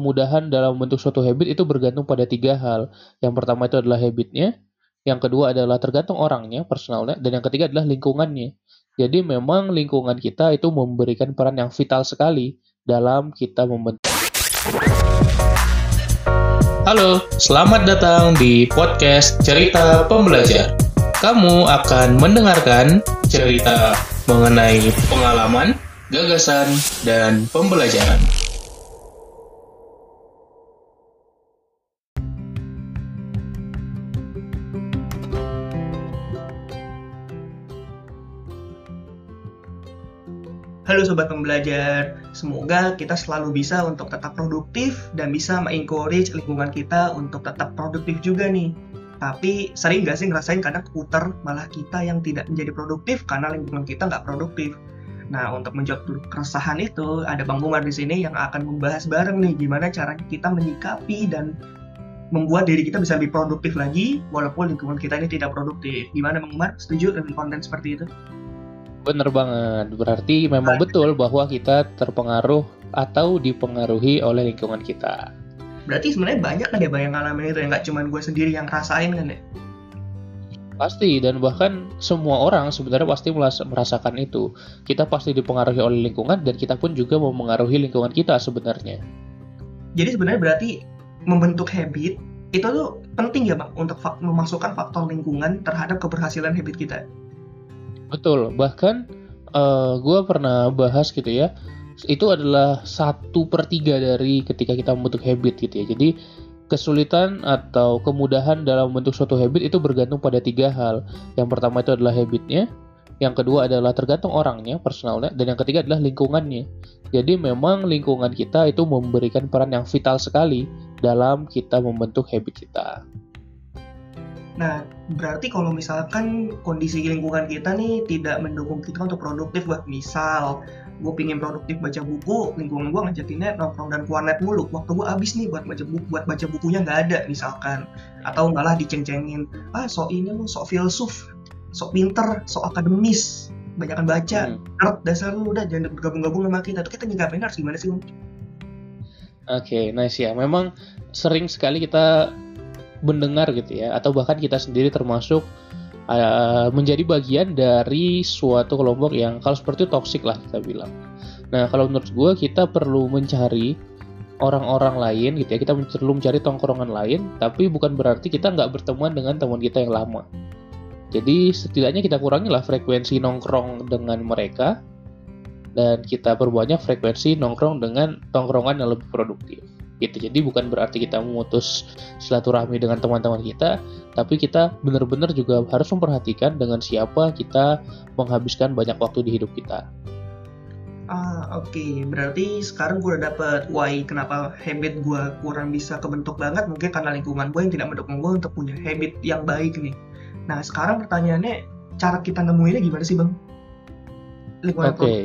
kemudahan dalam membentuk suatu habit itu bergantung pada tiga hal. Yang pertama itu adalah habitnya, yang kedua adalah tergantung orangnya, personalnya, dan yang ketiga adalah lingkungannya. Jadi memang lingkungan kita itu memberikan peran yang vital sekali dalam kita membentuk. Halo, selamat datang di podcast Cerita Pembelajar. Kamu akan mendengarkan cerita mengenai pengalaman, gagasan, dan pembelajaran. Halo Sobat Pembelajar, semoga kita selalu bisa untuk tetap produktif dan bisa mengencourage lingkungan kita untuk tetap produktif juga nih. Tapi sering gak sih ngerasain kadang keputar malah kita yang tidak menjadi produktif karena lingkungan kita nggak produktif. Nah, untuk menjawab keresahan itu, ada Bang Umar di sini yang akan membahas bareng nih gimana caranya kita menyikapi dan membuat diri kita bisa lebih produktif lagi walaupun lingkungan kita ini tidak produktif. Gimana Bang Umar? Setuju dengan konten seperti itu? Bener banget. Berarti memang betul bahwa kita terpengaruh atau dipengaruhi oleh lingkungan kita. Berarti sebenarnya banyak kan ya yang ngalamin itu ya, nggak cuma gue sendiri yang rasain kan ya? Pasti, dan bahkan semua orang sebenarnya pasti merasakan itu. Kita pasti dipengaruhi oleh lingkungan dan kita pun juga memengaruhi lingkungan kita sebenarnya. Jadi sebenarnya berarti membentuk habit itu tuh penting ya bang untuk memasukkan faktor lingkungan terhadap keberhasilan habit kita. Betul, bahkan uh, eh, gue pernah bahas gitu ya, itu adalah satu per tiga dari ketika kita membentuk habit gitu ya. Jadi kesulitan atau kemudahan dalam membentuk suatu habit itu bergantung pada tiga hal. Yang pertama itu adalah habitnya, yang kedua adalah tergantung orangnya, personalnya, dan yang ketiga adalah lingkungannya. Jadi memang lingkungan kita itu memberikan peran yang vital sekali dalam kita membentuk habit kita. Nah, berarti kalau misalkan kondisi lingkungan kita nih tidak mendukung kita untuk produktif, buat misal gue pingin produktif baca buku, lingkungan gue ngajakinnya nongkrong dan kuarnet mulu. Waktu gue abis nih buat baca buku, buat baca bukunya nggak ada misalkan. Atau malah diceng-cengin, ah sok ini lu sok filsuf, sok pinter, sok akademis, banyakkan baca, hmm. nerd dasar lu udah jangan bergabung-gabung sama kita. Tuh kita nyikapin harus gimana sih, Oke, okay, nice ya. Memang sering sekali kita mendengar gitu ya atau bahkan kita sendiri termasuk uh, menjadi bagian dari suatu kelompok yang kalau seperti toksik lah kita bilang. Nah kalau menurut gue kita perlu mencari orang-orang lain gitu ya kita perlu mencari tongkrongan lain tapi bukan berarti kita nggak berteman dengan teman kita yang lama. Jadi setidaknya kita kurangilah frekuensi nongkrong dengan mereka dan kita perbanyak frekuensi nongkrong dengan tongkrongan yang lebih produktif gitu. Jadi bukan berarti kita memutus silaturahmi dengan teman-teman kita, tapi kita benar-benar juga harus memperhatikan dengan siapa kita menghabiskan banyak waktu di hidup kita. Ah, oke. Okay. Berarti sekarang gue udah dapet why kenapa habit gue kurang bisa kebentuk banget. Mungkin karena lingkungan gue yang tidak mendukung gue untuk punya habit yang baik nih. Nah, sekarang pertanyaannya, cara kita nemuinnya gimana sih, Bang? Lingkungan Oke. Okay.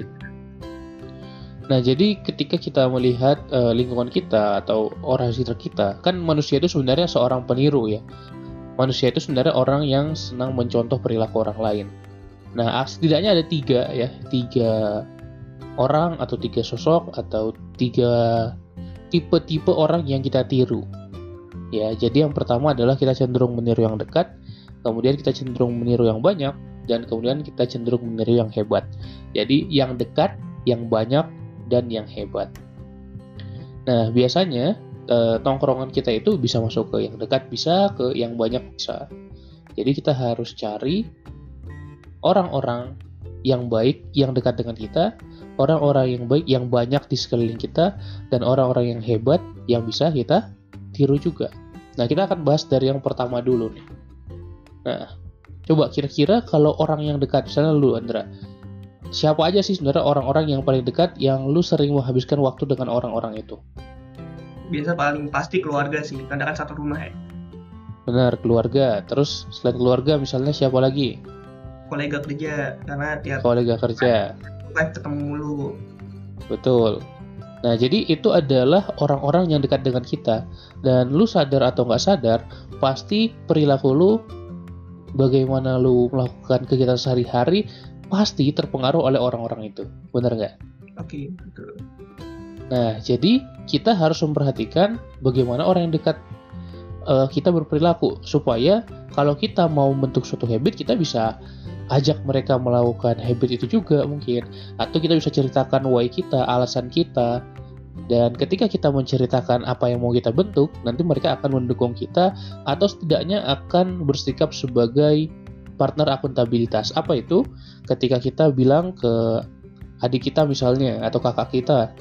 Nah, jadi ketika kita melihat uh, lingkungan kita atau orang sekitar kita, kan manusia itu sebenarnya seorang peniru ya. Manusia itu sebenarnya orang yang senang mencontoh perilaku orang lain. Nah, setidaknya ada tiga ya, tiga orang atau tiga sosok atau tiga tipe-tipe orang yang kita tiru. Ya, jadi yang pertama adalah kita cenderung meniru yang dekat, kemudian kita cenderung meniru yang banyak, dan kemudian kita cenderung meniru yang hebat. Jadi yang dekat, yang banyak, dan yang hebat. Nah, biasanya eh, tongkrongan kita itu bisa masuk ke yang dekat bisa, ke yang banyak bisa. Jadi kita harus cari orang-orang yang baik yang dekat dengan kita, orang-orang yang baik yang banyak di sekeliling kita, dan orang-orang yang hebat yang bisa kita tiru juga. Nah, kita akan bahas dari yang pertama dulu nih. Nah, coba kira-kira kalau orang yang dekat, misalnya lu Andra, siapa aja sih sebenarnya orang-orang yang paling dekat yang lu sering menghabiskan waktu dengan orang-orang itu? Biasa paling pasti keluarga sih, karena kan satu rumah ya. Benar, keluarga. Terus selain keluarga misalnya siapa lagi? Kolega kerja, karena tiap kolega kerja. Live ketemu mulu. Betul. Nah, jadi itu adalah orang-orang yang dekat dengan kita. Dan lu sadar atau nggak sadar, pasti perilaku lu, bagaimana lu melakukan kegiatan sehari-hari, pasti terpengaruh oleh orang-orang itu. Benar nggak? Oke, okay, betul. Nah, jadi kita harus memperhatikan bagaimana orang yang dekat uh, kita berperilaku supaya kalau kita mau membentuk suatu habit kita bisa ajak mereka melakukan habit itu juga mungkin atau kita bisa ceritakan why kita, alasan kita dan ketika kita menceritakan apa yang mau kita bentuk, nanti mereka akan mendukung kita atau setidaknya akan bersikap sebagai partner akuntabilitas. Apa itu? Ketika kita bilang ke adik kita misalnya atau kakak kita,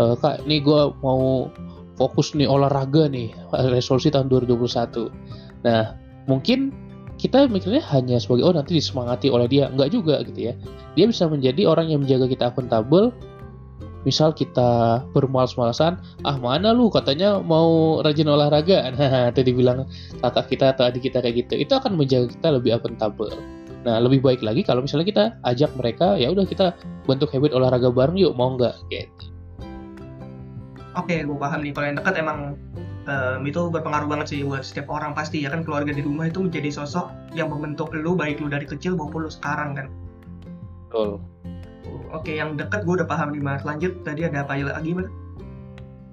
e, kak, ini gue mau fokus nih olahraga nih resolusi tahun 2021. Nah, mungkin kita mikirnya hanya sebagai oh nanti disemangati oleh dia, enggak juga gitu ya. Dia bisa menjadi orang yang menjaga kita akuntabel. Misal kita bermalas-malasan, ah mana lu katanya mau rajin olahraga. Nah, tadi bilang kakak kita atau adik kita kayak gitu. Itu akan menjaga kita lebih akuntabel. Nah, lebih baik lagi kalau misalnya kita ajak mereka, ya udah kita bentuk habit olahraga bareng yuk, mau nggak? Gitu. Oke, gue paham nih. Kalau yang dekat emang um, itu berpengaruh banget sih buat setiap orang pasti ya kan keluarga di rumah itu menjadi sosok yang membentuk lu baik lu dari kecil maupun lu sekarang kan. Betul. Oke, yang dekat gue udah paham nih mas. Lanjut tadi ada apa lagi mas?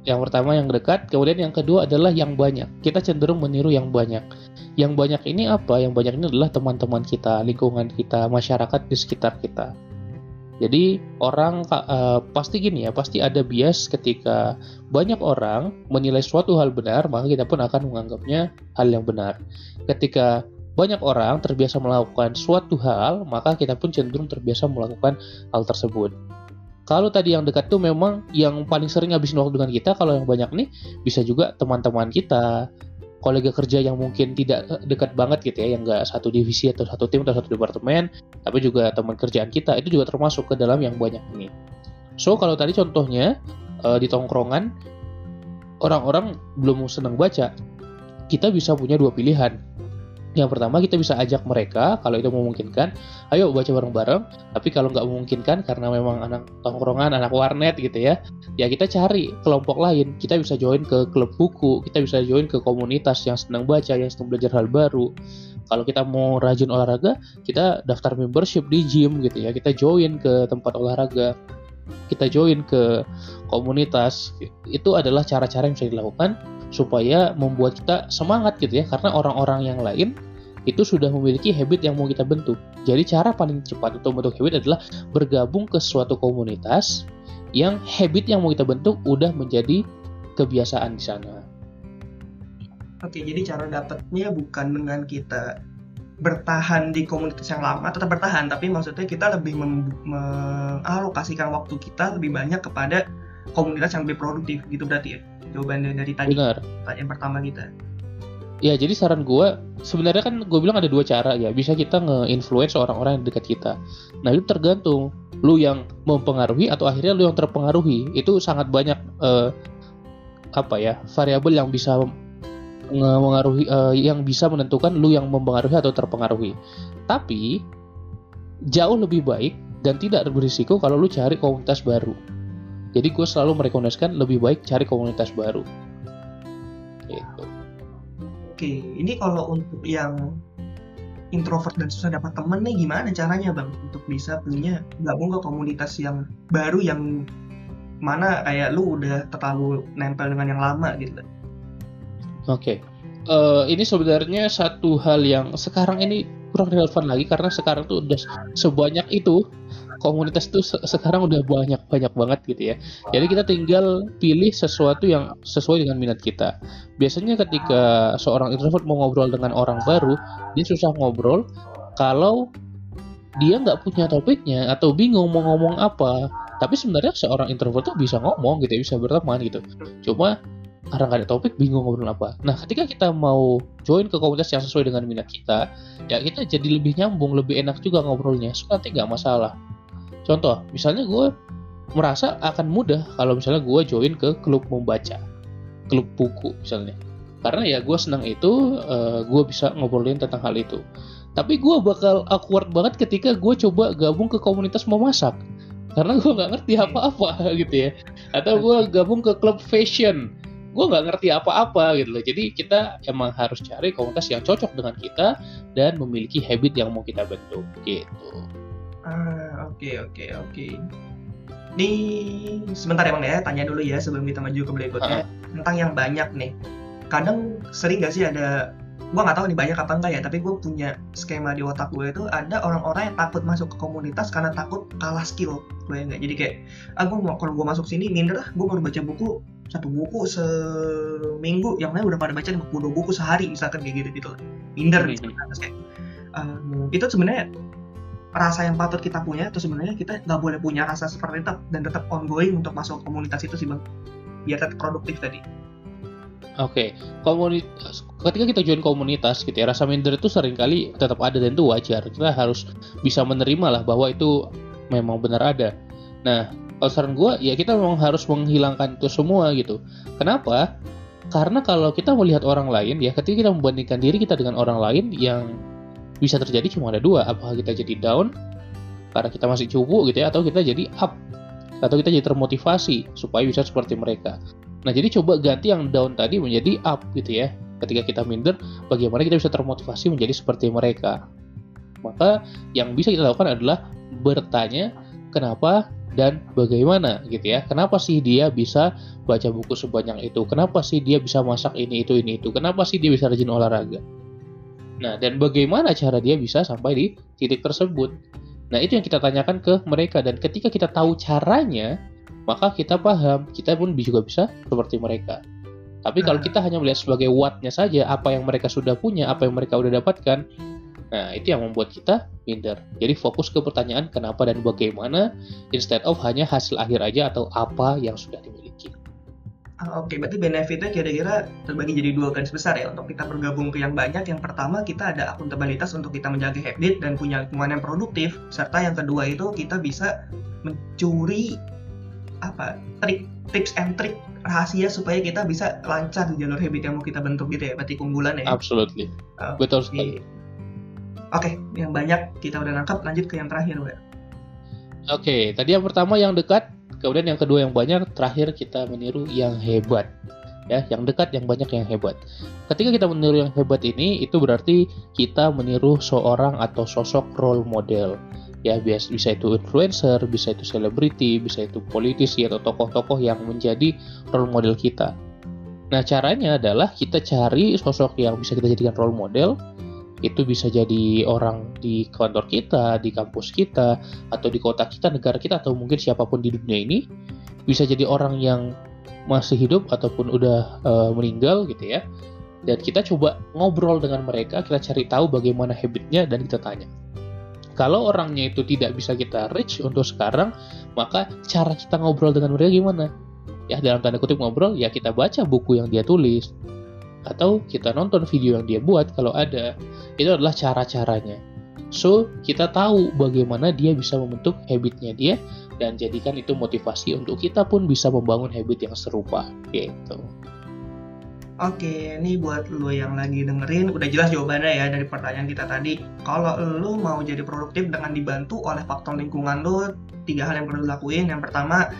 Yang pertama yang dekat, kemudian yang kedua adalah yang banyak. Kita cenderung meniru yang banyak. Yang banyak ini apa? Yang banyak ini adalah teman-teman kita, lingkungan kita, masyarakat di sekitar kita. Jadi orang uh, pasti gini ya, pasti ada bias ketika banyak orang menilai suatu hal benar, maka kita pun akan menganggapnya hal yang benar. Ketika banyak orang terbiasa melakukan suatu hal, maka kita pun cenderung terbiasa melakukan hal tersebut. Kalau tadi yang dekat tuh memang yang paling sering ngabisin waktu dengan kita, kalau yang banyak nih bisa juga teman-teman kita, kolega kerja yang mungkin tidak eh, dekat banget gitu ya, yang nggak satu divisi atau satu tim atau satu departemen, tapi juga teman kerjaan kita itu juga termasuk ke dalam yang banyak ini. So kalau tadi contohnya uh, di tongkrongan orang-orang belum senang baca, kita bisa punya dua pilihan yang pertama kita bisa ajak mereka kalau itu memungkinkan, ayo baca bareng-bareng. Tapi kalau nggak memungkinkan karena memang anak tongkrongan, anak warnet gitu ya, ya kita cari kelompok lain. Kita bisa join ke klub buku, kita bisa join ke komunitas yang senang baca, yang senang belajar hal baru. Kalau kita mau rajin olahraga, kita daftar membership di gym gitu ya. Kita join ke tempat olahraga, kita join ke komunitas. Itu adalah cara-cara yang bisa dilakukan supaya membuat kita semangat gitu ya karena orang-orang yang lain itu sudah memiliki habit yang mau kita bentuk. Jadi cara paling cepat untuk membentuk habit adalah bergabung ke suatu komunitas yang habit yang mau kita bentuk udah menjadi kebiasaan di sana. Oke, jadi cara dapatnya bukan dengan kita bertahan di komunitas yang lama tetap bertahan tapi maksudnya kita lebih mengalokasikan waktu kita lebih banyak kepada komunitas yang lebih produktif gitu berarti ya jawabannya dari tadi. Benar. pertanyaan pertama kita. Ya jadi saran gue sebenarnya kan gue bilang ada dua cara ya. Bisa kita nge-influence orang-orang yang dekat kita. Nah itu tergantung lu yang mempengaruhi atau akhirnya lu yang terpengaruhi. Itu sangat banyak uh, apa ya variabel yang bisa mengaruhi uh, yang bisa menentukan lu yang mempengaruhi atau terpengaruhi. Tapi jauh lebih baik dan tidak berisiko kalau lu cari komunitas baru jadi gue selalu merekomendasikan lebih baik cari komunitas baru. Gitu. Oke, ini kalau untuk yang introvert dan susah dapat temen nih gimana caranya bang untuk bisa punya gabung ke komunitas yang baru yang mana kayak lu udah terlalu nempel dengan yang lama gitu. Oke, okay. uh, ini sebenarnya satu hal yang sekarang ini kurang relevan lagi karena sekarang tuh udah sebanyak itu komunitas tuh se sekarang udah banyak banyak banget gitu ya. Jadi kita tinggal pilih sesuatu yang sesuai dengan minat kita. Biasanya ketika seorang introvert mau ngobrol dengan orang baru, dia susah ngobrol kalau dia nggak punya topiknya atau bingung mau ngomong apa. Tapi sebenarnya seorang introvert tuh bisa ngomong gitu, ya, bisa berteman gitu. Cuma karena nggak ada topik bingung ngobrol apa. Nah ketika kita mau join ke komunitas yang sesuai dengan minat kita, ya kita jadi lebih nyambung, lebih enak juga ngobrolnya. So nanti nggak masalah. Contoh, misalnya gue merasa akan mudah kalau misalnya gue join ke klub membaca, klub buku misalnya. Karena ya gue senang itu, uh, eh, gue bisa ngobrolin tentang hal itu. Tapi gue bakal awkward banget ketika gue coba gabung ke komunitas memasak. Karena gue nggak ngerti apa-apa gitu ya. Atau gue gabung ke klub fashion. Gue nggak ngerti apa-apa gitu loh. Jadi kita emang harus cari komunitas yang cocok dengan kita dan memiliki habit yang mau kita bentuk gitu. Ah, oke oke oke. Ini sebentar ya bang ya, tanya dulu ya sebelum kita maju ke berikutnya. Tentang yang banyak nih. Kadang sering gak sih ada gue nggak tahu nih banyak apa enggak ya tapi gue punya skema di otak gue itu ada orang-orang yang takut masuk ke komunitas karena takut kalah skill. Gue enggak jadi kayak ah gue mau kalau gue masuk sini minder lah. Gue baru baca buku satu buku seminggu. Yang lain udah pada baca buku dua buku sehari misalkan kayak gitu gitu minder misalkan Terus kayak um, itu sebenarnya rasa yang patut kita punya atau sebenarnya kita nggak boleh punya rasa seperti itu dan tetap ongoing untuk masuk komunitas itu sih bang biar tetap produktif tadi Oke, komunitas. Ketika kita join komunitas, gitu ya, rasa minder itu sering kali tetap ada dan itu wajar. Kita harus bisa menerima lah bahwa itu memang benar ada. Nah, kalau saran gue, ya kita memang harus menghilangkan itu semua gitu. Kenapa? Karena kalau kita melihat orang lain, ya ketika kita membandingkan diri kita dengan orang lain, yang bisa terjadi cuma ada dua. Apakah kita jadi down karena kita masih cupu gitu ya, atau kita jadi up atau kita jadi termotivasi supaya bisa seperti mereka. Nah, jadi coba ganti yang down tadi menjadi up gitu ya. Ketika kita minder, bagaimana kita bisa termotivasi menjadi seperti mereka. Maka yang bisa kita lakukan adalah bertanya kenapa dan bagaimana gitu ya. Kenapa sih dia bisa baca buku sebanyak itu? Kenapa sih dia bisa masak ini itu ini itu? Kenapa sih dia bisa rajin olahraga? Nah, dan bagaimana cara dia bisa sampai di titik tersebut? Nah, itu yang kita tanyakan ke mereka dan ketika kita tahu caranya, maka kita paham, kita pun juga bisa seperti mereka. Tapi kalau kita hanya melihat sebagai what-nya saja, apa yang mereka sudah punya, apa yang mereka udah dapatkan, nah itu yang membuat kita minder. Jadi fokus ke pertanyaan kenapa dan bagaimana, instead of hanya hasil akhir aja atau apa yang sudah dimiliki. Ah, Oke, berarti benefitnya kira-kira terbagi jadi dua garis besar ya untuk kita bergabung ke yang banyak. Yang pertama kita ada akuntabilitas untuk kita menjaga habit dan punya lingkungan yang produktif. Serta yang kedua itu kita bisa mencuri apa trik tips and trik rahasia supaya kita bisa lancar di jalur habit yang mau kita bentuk gitu ya. Berarti keunggulan ya. Absolutely. Ah, Betul sekali. Oke, yang banyak kita udah nangkap. Lanjut ke yang terakhir. Oke, tadi yang pertama yang dekat, kemudian yang kedua yang banyak, terakhir kita meniru yang hebat. Ya, yang dekat, yang banyak, yang hebat. Ketika kita meniru yang hebat ini, itu berarti kita meniru seorang atau sosok role model. Ya, bias- bisa itu influencer, bisa itu selebriti, bisa itu politisi atau tokoh-tokoh yang menjadi role model kita. Nah, caranya adalah kita cari sosok yang bisa kita jadikan role model. Itu bisa jadi orang di kantor kita, di kampus kita, atau di kota kita, negara kita, atau mungkin siapa pun di dunia ini bisa jadi orang yang masih hidup ataupun udah eh, meninggal gitu ya. Dan kita coba ngobrol dengan mereka, kita cari tahu bagaimana habitnya dan kita tanya. Kalau orangnya itu tidak bisa kita reach untuk sekarang, maka cara kita ngobrol dengan mereka gimana? Ya dalam tanda kutip ngobrol, ya kita baca buku yang dia tulis, atau kita nonton video yang dia buat kalau ada. Itu adalah cara-caranya. So, kita tahu bagaimana dia bisa membentuk habitnya dia dan jadikan itu motivasi untuk kita pun bisa membangun habit yang serupa gitu. Oke, ini buat lo yang lagi dengerin, udah jelas jawabannya ya dari pertanyaan kita tadi. Kalau lo mau jadi produktif dengan dibantu oleh faktor lingkungan lo, tiga hal yang perlu dilakuin. Yang pertama,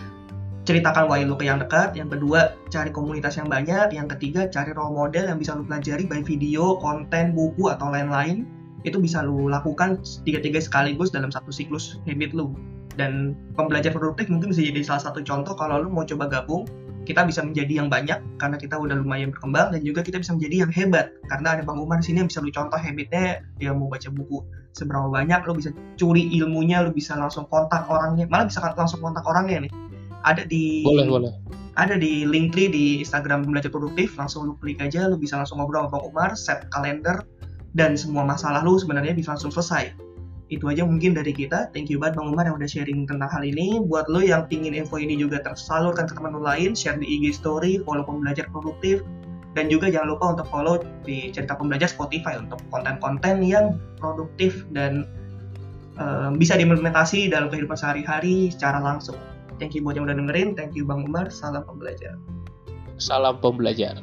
ceritakan why lo ke yang dekat. Yang kedua, cari komunitas yang banyak. Yang ketiga, cari role model yang bisa lo pelajari baik video, konten, buku, atau lain-lain. Itu bisa lo lakukan tiga-tiga sekaligus dalam satu siklus habit lo. Dan pembelajar produktif mungkin bisa jadi salah satu contoh kalau lo mau coba gabung kita bisa menjadi yang banyak karena kita udah lumayan berkembang dan juga kita bisa menjadi yang hebat karena ada Bang Umar di sini yang bisa lu contoh habitnya dia mau baca buku seberapa banyak lu bisa curi ilmunya lu bisa langsung kontak orangnya malah bisa langsung kontak orangnya nih ada di Boleh, boleh. ada di linktree di Instagram belajar produktif. Langsung lu klik aja lu bisa langsung ngobrol sama Bang Umar set kalender dan semua masalah lu sebenarnya bisa langsung selesai. Itu aja mungkin dari kita. Thank you banget Bang Umar yang udah sharing tentang hal ini. Buat lo yang pingin info ini juga tersalurkan ke teman lo lain share di IG story follow pembelajar produktif. Dan juga jangan lupa untuk follow di cerita pembelajar Spotify untuk konten-konten yang produktif dan eh, bisa diimplementasi dalam kehidupan sehari-hari secara langsung thank you buat yang udah dengerin. Thank you Bang Umar. Salam pembelajar Salam pembelajar.